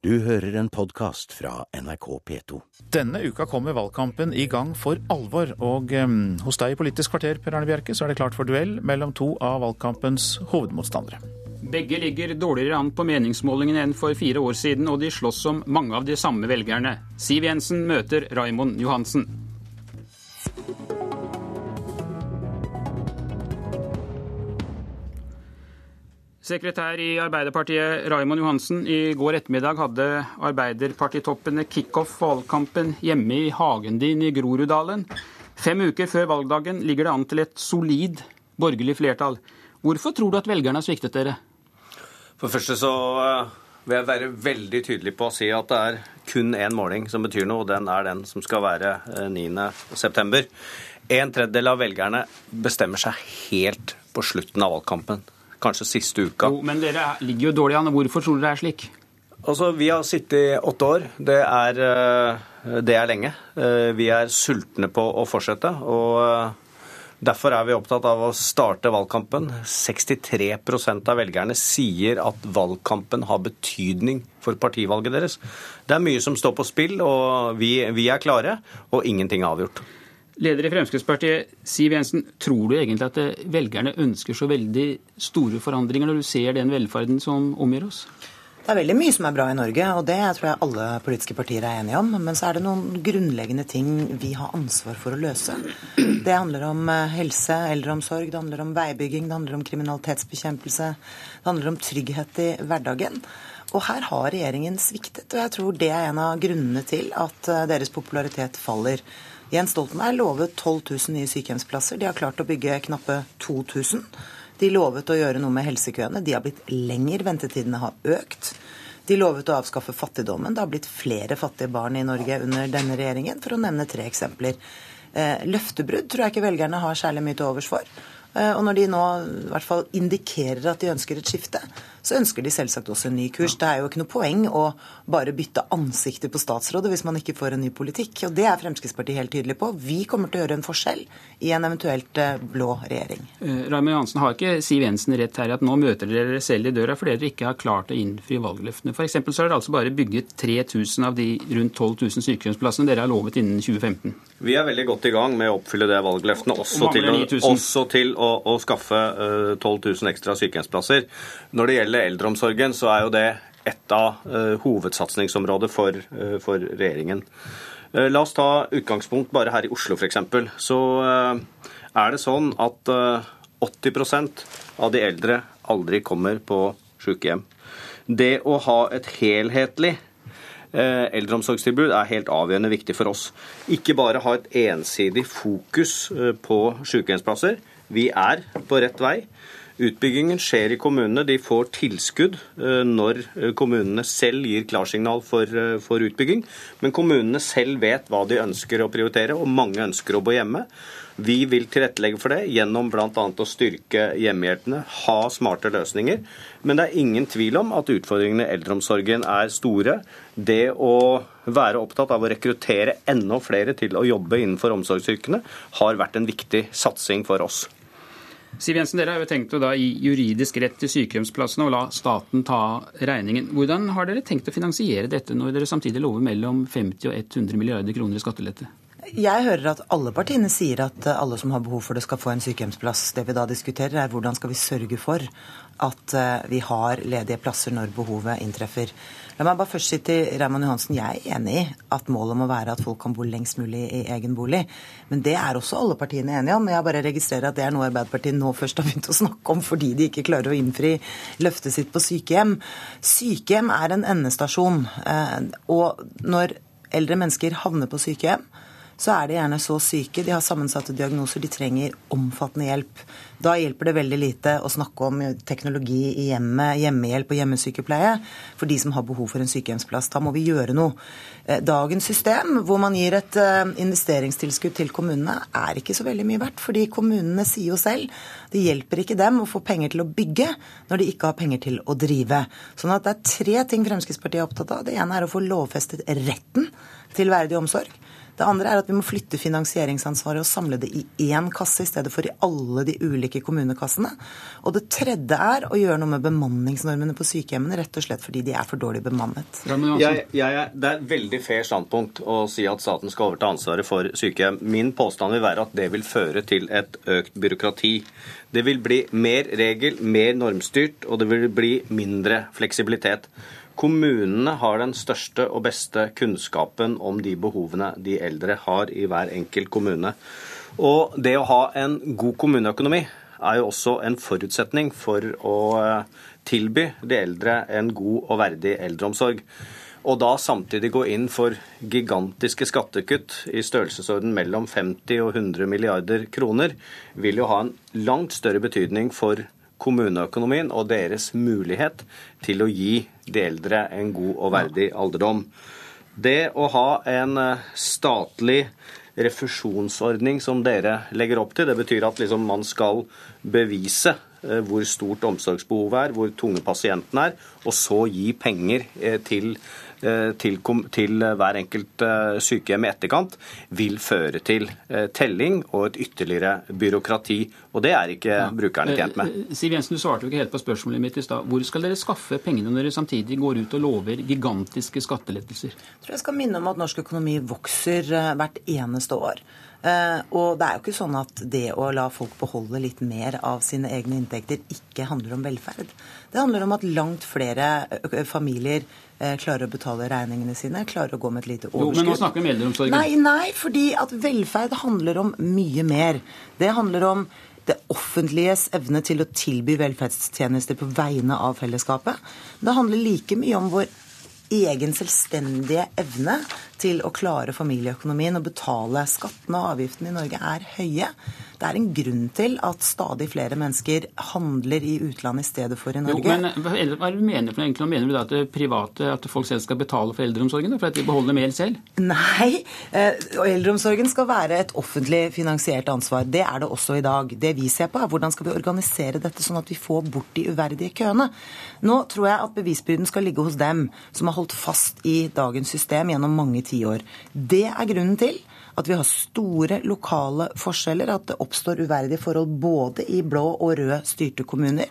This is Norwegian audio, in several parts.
Du hører en podkast fra NRK P2. Denne uka kommer valgkampen i gang for alvor, og um, hos deg i Politisk kvarter, Per Arne Bjerke, så er det klart for duell mellom to av valgkampens hovedmotstandere. Begge ligger dårligere an på meningsmålingene enn for fire år siden, og de slåss om mange av de samme velgerne. Siv Jensen møter Raimond Johansen. Sekretær i Arbeiderpartiet Raimond Johansen, i går ettermiddag hadde Arbeiderpartitoppene kickoff valgkampen hjemme i hagen din i Groruddalen. Fem uker før valgdagen ligger det an til et solid borgerlig flertall. Hvorfor tror du at velgerne har sviktet dere? For det første så eh, vil jeg være veldig tydelig på å si at det er kun én måling som betyr noe, og den er den som skal være 9.9. september. en tredjedel av velgerne bestemmer seg helt på slutten av valgkampen kanskje siste uka. Jo, Men dere ligger jo dårlig an. Hvorfor tror dere det er slik? Altså, Vi har sittet i åtte år. Det er, eh, det er lenge. Eh, vi er sultne på å fortsette. og eh, Derfor er vi opptatt av å starte valgkampen. 63% av velgerne sier at valgkampen har betydning for partivalget deres. Det er mye som står på spill, og vi, vi er klare, og ingenting er avgjort. Leder i Fremskrittspartiet, Siv Jensen, tror du egentlig at velgerne ønsker så veldig store forandringer når du ser den velferden som omgir oss? Det er veldig mye som er bra i Norge, og det tror jeg alle politiske partier er enige om. Men så er det noen grunnleggende ting vi har ansvar for å løse. Det handler om eh, helse, eldreomsorg, det handler om veibygging, det handler om kriminalitetsbekjempelse. Det handler om trygghet i hverdagen. Og her har regjeringen sviktet, og jeg tror det er en av grunnene til at eh, deres popularitet faller. Jens Stoltenberg lovet 12 000 nye sykehjemsplasser. De har klart å bygge knappe 2000. De lovet å gjøre noe med helsekøene. De har blitt lenger. Ventetidene har økt. De lovet å avskaffe fattigdommen. Det har blitt flere fattige barn i Norge under denne regjeringen, for å nevne tre eksempler. Eh, løftebrudd tror jeg ikke velgerne har særlig mye til overs for. Eh, og når de nå i hvert fall indikerer at de ønsker et skifte, så ønsker de selvsagt også en ny kurs. Det er jo ikke noe poeng å bare bytte ansiktet på statsrådet hvis man ikke får en ny politikk. Og det er Fremskrittspartiet helt tydelig på. Vi kommer til å gjøre en forskjell i en eventuelt eh, blå regjering. Uh, Raymond Johansen, har ikke Siv Jensen rett her i at nå møter dere dere selv i døra fordi dere ikke har klart å innfri valgløftene? For så har dere altså bare bygget 3000 av de rundt 12 000 sykehjemsplassene dere har lovet innen 2015. Vi er veldig godt i gang med å oppfylle det valgløftene, også til, å, også til å, å skaffe uh, 12 000 ekstra sykehjemsplasser. Når det gjelder eldreomsorgen, så er jo det et av uh, hovedsatsingsområder for, uh, for regjeringen. Uh, la oss ta utgangspunkt bare her i Oslo f.eks. Så er det sånn at 80% av de eldre aldri kommer på sykehjem. Det å ha et helhetlig eldreomsorgstilbud er helt avgjørende viktig for oss. Ikke bare ha et ensidig fokus på sykehjemsplasser. Vi er på rett vei. Utbyggingen skjer i kommunene. De får tilskudd eh, når eh, kommunene selv gir klarsignal for, eh, for, utbygging. Men kommunene selv vet hva de ønsker å prioritere, og mange ønsker å bo hjemme. Vi vil tilrettelegge for det gjennom bl.a. å styrke hjemmehjelpene, ha smarte løsninger. Men det er ingen tvil om at utfordringene i eldreomsorgen er store. Det å være opptatt av å rekruttere enda flere til å jobbe innenfor omsorgsyrkene har vært en viktig satsing for oss. Siv Jensen, Dere har jo tenkt å da gi juridisk rett til sykehjemsplassene og la staten ta regningen. Hvordan har dere tenkt å finansiere dette når dere samtidig lover mellom 50 og 100 milliarder kroner i skattelette? Jeg hører at alle partiene sier at alle som har behov for det, skal få en sykehjemsplass. Det vi da diskuterer, er hvordan skal vi sørge for at eh, vi har ledige plasser når behovet inntreffer. La meg bare først si til Raymond Johansen, jeg er enig i at målet må være at folk kan bo lengst mulig i egen bolig. Men det er også alle partiene enige om. Jeg bare registrerer at det er noe Arbeiderpartiet nå først har begynt å snakke om fordi de ikke klarer å innfri løftet sitt på sykehjem. Sykehjem er en endestasjon. Eh, og når eldre mennesker havner på sykehjem, så er de gjerne så syke, de har sammensatte diagnoser, de trenger omfattende hjelp. Da hjelper det veldig lite å snakke om teknologi i hjemmet, hjemmehjelp og hjemmesykepleie for de som har behov for en sykehjemsplass. Da må vi gjøre noe. Eh, dagens system, hvor man gir et eh, investeringstilskudd til kommunene, er ikke så veldig mye verdt. Fordi kommunene sier jo selv det hjelper ikke dem å få penger til å bygge når de ikke har penger til å drive. Sånn at det er tre ting Fremskrittspartiet er opptatt av. Det ene er å få lovfestet retten til verdig omsorg. Det andre er at vi må flytte finansieringsansvaret og samle det i én kasse i stedet for i alle de ulike kommunekassene. Og det tredje er å gjøre noe med bemanningsnormene på sykehjemmene, rett og slett fordi de er for dårlig bemannet. Jeg, jeg, det er et veldig fair standpunkt å si at staten skal overta ansvaret for sykehjem. Min påstand vil være at det vil føre til et økt byråkrati. Det vil bli mer regel, mer normstyrt, og det vil bli mindre fleksibilitet. Kommunene har den største og beste kunnskapen om de behovene de eldre har i hver enkelt kommune. Og det å ha en god kommuneøkonomi er jo også en forutsetning for å eh, tilby de eldre en god og verdig eldreomsorg. Og da samtidig gå inn for gigantiske skattekutt i størrelsesorden mellom 50 og 100 milliarder kroner, vil jo ha en langt større betydning for kommuneøkonomien og deres mulighet til å gi de eldre en god og verdig alderdom. Det å ha en eh, statlig refusjonsordning som dere legger opp til, det betyr at liksom man skal bevise eh, hvor stort omsorgsbehovet er, hvor tunge pasienten er, og så gi penger eh, til til, til, hver enkelt eh, sykehjem i etterkant, vil føre til eh, telling og et ytterligere byråkrati. Og det er ikke ja. brukerne tjent med. Siv Jensen, du svarte jo ikke helt på spørsmålet mitt i stad. Hvor skal dere skaffe pengene når dere samtidig går ut og lover gigantiske skattelettelser? Jeg tror jeg skal minne om at norsk økonomi vokser hvert eneste år. Og det er jo ikke sånn at det å la folk beholde litt mer av sine egne inntekter ikke handler om velferd. Det handler om at langt flere familier Eh, klarer å betale regningene sine, klarer å gå med et lite overskudd. Jo, men nå snakker vi om eldreomsorgen. Nei, nei, fordi at velferd handler om mye mer. Det handler om det offentliges evne til å tilby velferdstjenester på vegne av fellesskapet. Det handler like mye om vår egen selvstendige evne til å klare familieøkonomien og betale skattene og avgiftene i Norge er høye. Det er en grunn til at stadig flere mennesker handler i utlandet i stedet for i Norge. Jo, men Hva mener du egentlig? Mener du da at private, at folk selv skal betale for eldreomsorgen? For at de beholder mer selv? Nei, eh, eldreomsorgen skal være et offentlig finansiert ansvar. Det er det også i dag. Det vi ser på, er hvordan skal vi organisere dette sånn at vi får bort de uverdige køene. Nå tror jeg at bevisbyrden skal ligge hos dem som har holdt fast i dagens system gjennom mange tiår. Det er grunnen til at vi har store lokale forskjeller, at det oppstår uverdige forhold både i blå og rød styrte kommuner.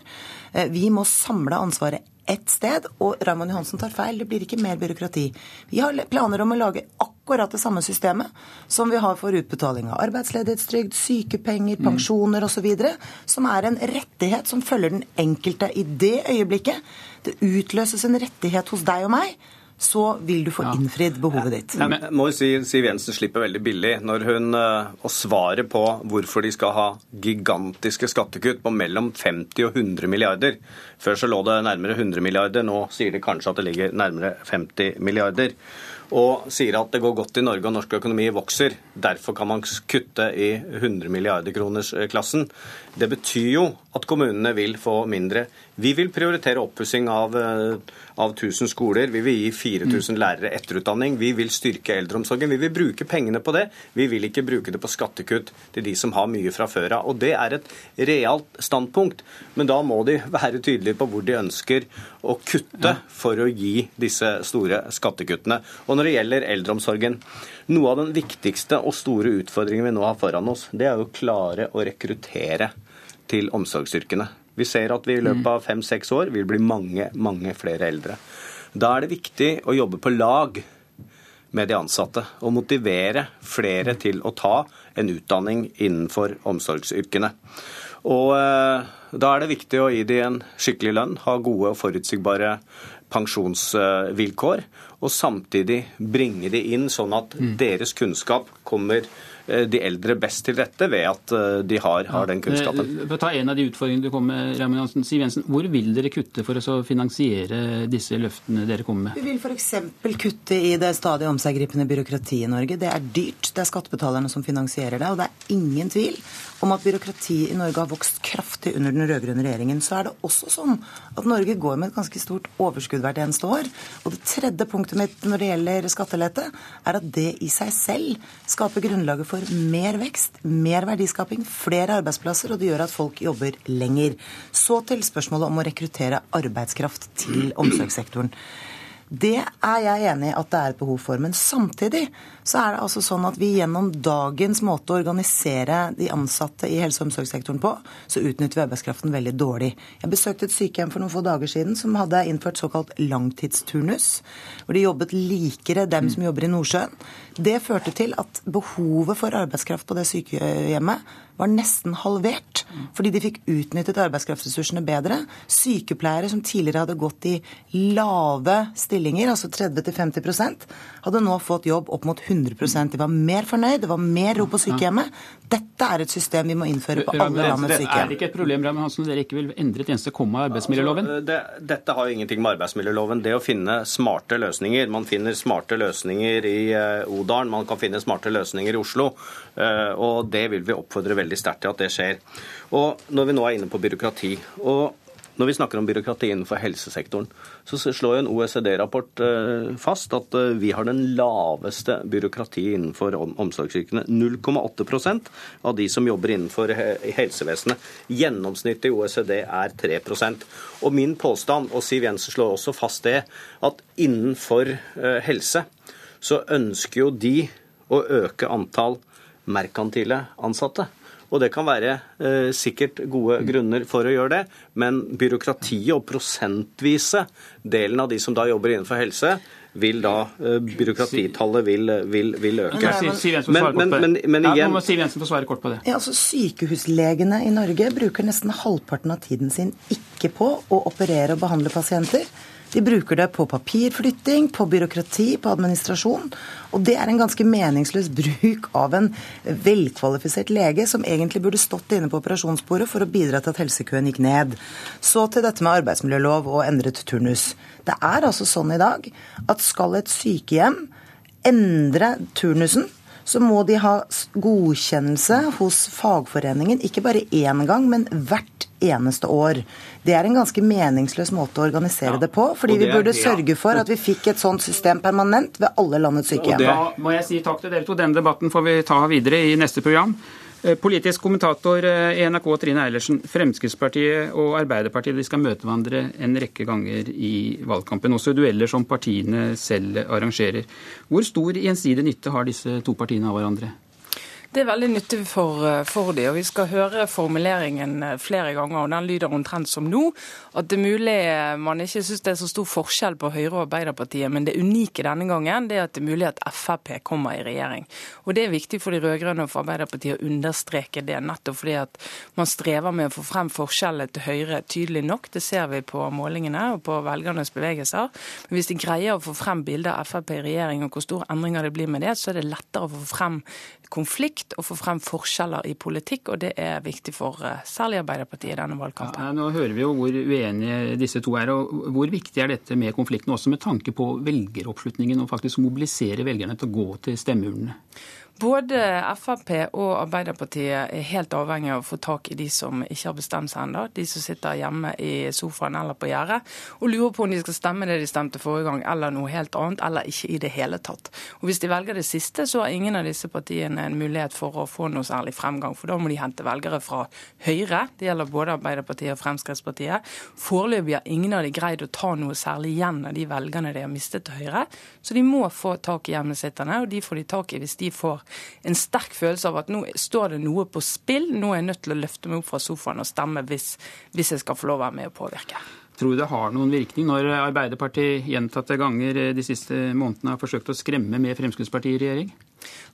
Eh, vi må samle ansvaret ett sted, og Raymond Johansen tar feil. Det blir ikke mer byråkrati. Vi har planer om å lage akkurat det samme systemet som vi har for utbetaling av arbeidsledighetstrygd, sykepenger, mm. pensjoner osv., som er en rettighet som følger den enkelte i det øyeblikket. Det utløses en rettighet hos deg og meg så vil du få innfridd behovet ditt. Ja, men, må si Siv Jensen slipper veldig billig når hun uh, Og svaret på hvorfor de skal ha gigantiske skattekutt på mellom 50 og 100 milliarder. Før så lå det nærmere 100 milliarder, nå sier de kanskje at det ligger nærmere 50 milliarder og sier at det går godt i Norge og norsk økonomi vokser. Derfor kan man kutte i 100 milliarder kroners-klassen. Eh, det betyr jo at kommunene vil få mindre. Vi vil prioritere oppussing av, eh, av 1000 skoler. Vi vil gi 4000 mm. lærere etterutdanning. Vi vil styrke eldreomsorgen. Vi vil bruke pengene på det. Vi vil ikke bruke det på skattekutt til de som har mye fra før av. Og det er et realt standpunkt. Men da må de være tydelige på hvor de ønsker å kutte for å gi disse store skattekuttene. Og når det gjelder eldreomsorgen, noe av den viktigste og store utfordringen vi nå har foran oss, det er å klare å rekruttere til omsorgsyrkene. Vi ser at vi i løpet av fem-seks år vil bli mange, mange flere eldre. Da er det viktig å jobbe på lag med de ansatte og motivere flere til å ta en utdanning innenfor omsorgsyrkene. Og eh, da er det viktig å gi dem en skikkelig lønn, ha gode og forutsigbare pensjonsvilkår, og samtidig bringe de inn sånn at mm. deres kunnskap kommer de eldre best til rette ved at eh, de har, har den kunnskapen. Eh, for å ta en av de utfordringene du kom med, Raymond Hansen. Siv Jensen, hvor vil dere kutte for å finansiere disse løftene dere kommer med? Vi vil f.eks. kutte i det stadig omseggripende byråkratiet i Norge. Det er dyrt. Det er skattebetalerne som finansierer det. Og det er ingen tvil om at byråkratiet i Norge har vokst kraftig under den rød-grønne regjeringen. Så er det også sånn at Norge går med et ganske stort overskudd hvert eneste år. Og det tredje punktet mitt når det gjelder skattelette, er at det i seg selv skaper grunnlaget for for mer vekst, mer verdiskaping, flere arbeidsplasser, og det gjør at folk jobber lenger. Så til spørsmålet om å rekruttere arbeidskraft til omsorgssektoren. Det er jeg enig i at det er et behov for. Men samtidig så er det altså sånn at vi gjennom dagens måte å organisere de ansatte i helse- og omsorgssektoren på, så utnytter vi arbeidskraften veldig dårlig. Jeg besøkte et sykehjem for noen få dager siden som hadde innført såkalt langtidsturnus, hvor de jobbet likere dem som jobber i Nordsjøen. Det førte til at behovet for arbeidskraft på det sykehjemmet var nesten halvert, fordi de fikk utnyttet arbeidskraftressursene bedre. Sykepleiere som tidligere hadde gått i lave stillinger, altså 30-50% hadde nå fått jobb opp mot 100% De var mer fornøyd, det var mer ro på sykehjemmet. Dette er et system vi må innføre på alle landets sykehjem. Er det ikke et problem Ramme Hansen, dere ikke vil endre et eneste komma i arbeidsmiljøloven? Altså, det, dette har jo ingenting med arbeidsmiljøloven. Det å finne smarte løsninger. Man finner smarte løsninger i uh, Odalen, man kan finne smarte løsninger i Oslo. Uh, og det vil vi oppfordre veldig sterkt til at det skjer. Og når vi nå er inne på byråkrati, og når vi snakker om byråkrati innenfor helsesektoren, så slår jo en OECD-rapport eh, fast at eh, vi har den laveste byråkratiet innenfor omsorgsyrkene. 0,8% av de som jobber innenfor helsevesenet. Gjennomsnittet i OECD er 3% Og min påstand, og Siv Jensen slår også fast det, at innenfor eh, helse så ønsker jo de å øke antall merkantile ansatte. Og det kan være eh, sikkert gode grunner for å gjøre det, men byråkratiet og prosentvise delen av de som da jobber innenfor helse, vil da eh, byråkratitallet vil, vil, vil øke. Men, men, men, men igjen ja, Siv Jensen få svare kort på det. Ja, altså Sykehuslegene i Norge bruker nesten halvparten av tiden sin ikke på å operere og behandle pasienter. De bruker det på papirflytting, på byråkrati, på administrasjon. Og det er en ganske meningsløs bruk av en velkvalifisert lege som egentlig burde stått inne på operasjonsbordet for å bidra til at helsekøen gikk ned. Så til dette med arbeidsmiljølov og endret turnus. Det er altså sånn i dag at skal et sykehjem endre turnusen, så må de ha godkjennelse hos fagforeningen, ikke bare én gang, men hvert eneste år. Det er en ganske meningsløs måte å organisere ja, det på. fordi det vi burde sørge for at vi fikk et sånt system permanent ved alle landets sykehjem. Da må jeg si takk til dere to. Denne debatten får vi ta videre i neste program. Eh, politisk kommentator i eh, NRK Trine Eilertsen. Fremskrittspartiet og Arbeiderpartiet de skal møte hverandre en rekke ganger i valgkampen. Også dueller som partiene selv arrangerer. Hvor stor gjensidig nytte har disse to partiene av hverandre? Det er veldig nyttig for, eh, for de, og Vi skal høre formuleringen eh, flere ganger, og den lyder omtrent som nå. At det er mulig eh, man ikke syns det er så stor forskjell på Høyre og Arbeiderpartiet, men det unike denne gangen det er at det er mulig at Frp kommer i regjering. Og Det er viktig for de rød-grønne og for Arbeiderpartiet å understreke det, nettopp fordi at man strever med å få frem forskjellene til Høyre tydelig nok. Det ser vi på målingene og på velgernes bevegelser. Men hvis de greier å få frem bilder av Frp i regjering og hvor store endringer det blir med det, så er det lettere å få frem konflikt og få frem forskjeller i politikk, og det er viktig for eh, særlig Arbeiderpartiet i denne valgkampen. Ja, nå hører vi jo hvor uenige disse to er. og Hvor viktig er dette med konflikten, også med tanke på velgeroppslutningen og faktisk mobilisere velgerne til å gå til stemmeurnene? Både Frp og Arbeiderpartiet er helt avhengig av å få tak i de som ikke har bestemt seg ennå. De som sitter hjemme i sofaen eller på gjerdet og lurer på om de skal stemme det de stemte forrige gang, eller noe helt annet, eller ikke i det hele tatt. Og Hvis de velger det siste, så har ingen av disse partiene en mulighet for å få noe særlig fremgang. For da må de hente velgere fra Høyre. Det gjelder både Arbeiderpartiet og Fremskrittspartiet. Foreløpig har ingen av de greid å ta noe særlig igjen av de velgerne de har mistet til Høyre. Så de må få tak i hjemmesitterne, og de får de tak i hvis de får en sterk følelse av at nå står det noe på spill. Nå er jeg nødt til å løfte meg opp fra sofaen og stemme hvis, hvis jeg skal få lov å være med og påvirke. Tror du det har noen virkning når Arbeiderpartiet gjentatte ganger de siste månedene har forsøkt å skremme med Fremskrittspartiet i regjering?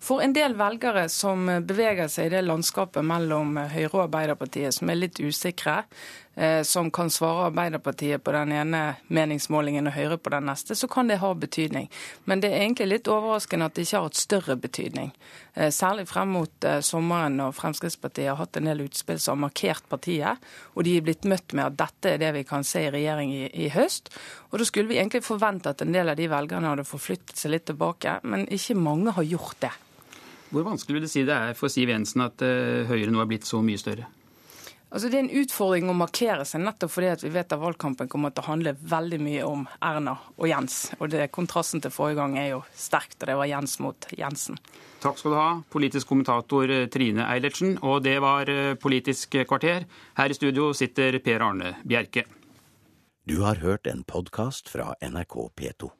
For en del velgere som beveger seg i det landskapet mellom Høyre og Arbeiderpartiet, som er litt usikre, Eh, som kan svare Arbeiderpartiet på den ene meningsmålingen og Høyre på den neste, så kan det ha betydning. Men det er egentlig litt overraskende at det ikke har hatt større betydning. Eh, særlig frem mot eh, sommeren når Fremskrittspartiet har hatt en del utspill som har markert partiet, og de er blitt møtt med at dette er det vi kan se i regjering i, i høst. Og da skulle vi egentlig forvente at en del av de velgerne hadde forflyttet seg litt tilbake, men ikke mange har gjort det. Hvor vanskelig vil det si det er for Siv Jensen at Høyre nå er blitt så mye større? Altså Det er en utfordring å markere seg, nettopp fordi at vi vet at valgkampen kommer til å handle veldig mye om Erna og Jens. Og det, Kontrasten til forrige gang er jo sterkt, og det var Jens mot Jensen. Takk skal du ha, politisk kommentator eh, Trine Eilertsen. Og det var eh, Politisk kvarter. Her i studio sitter Per Arne Bjerke. Du har hørt en podkast fra NRK P2.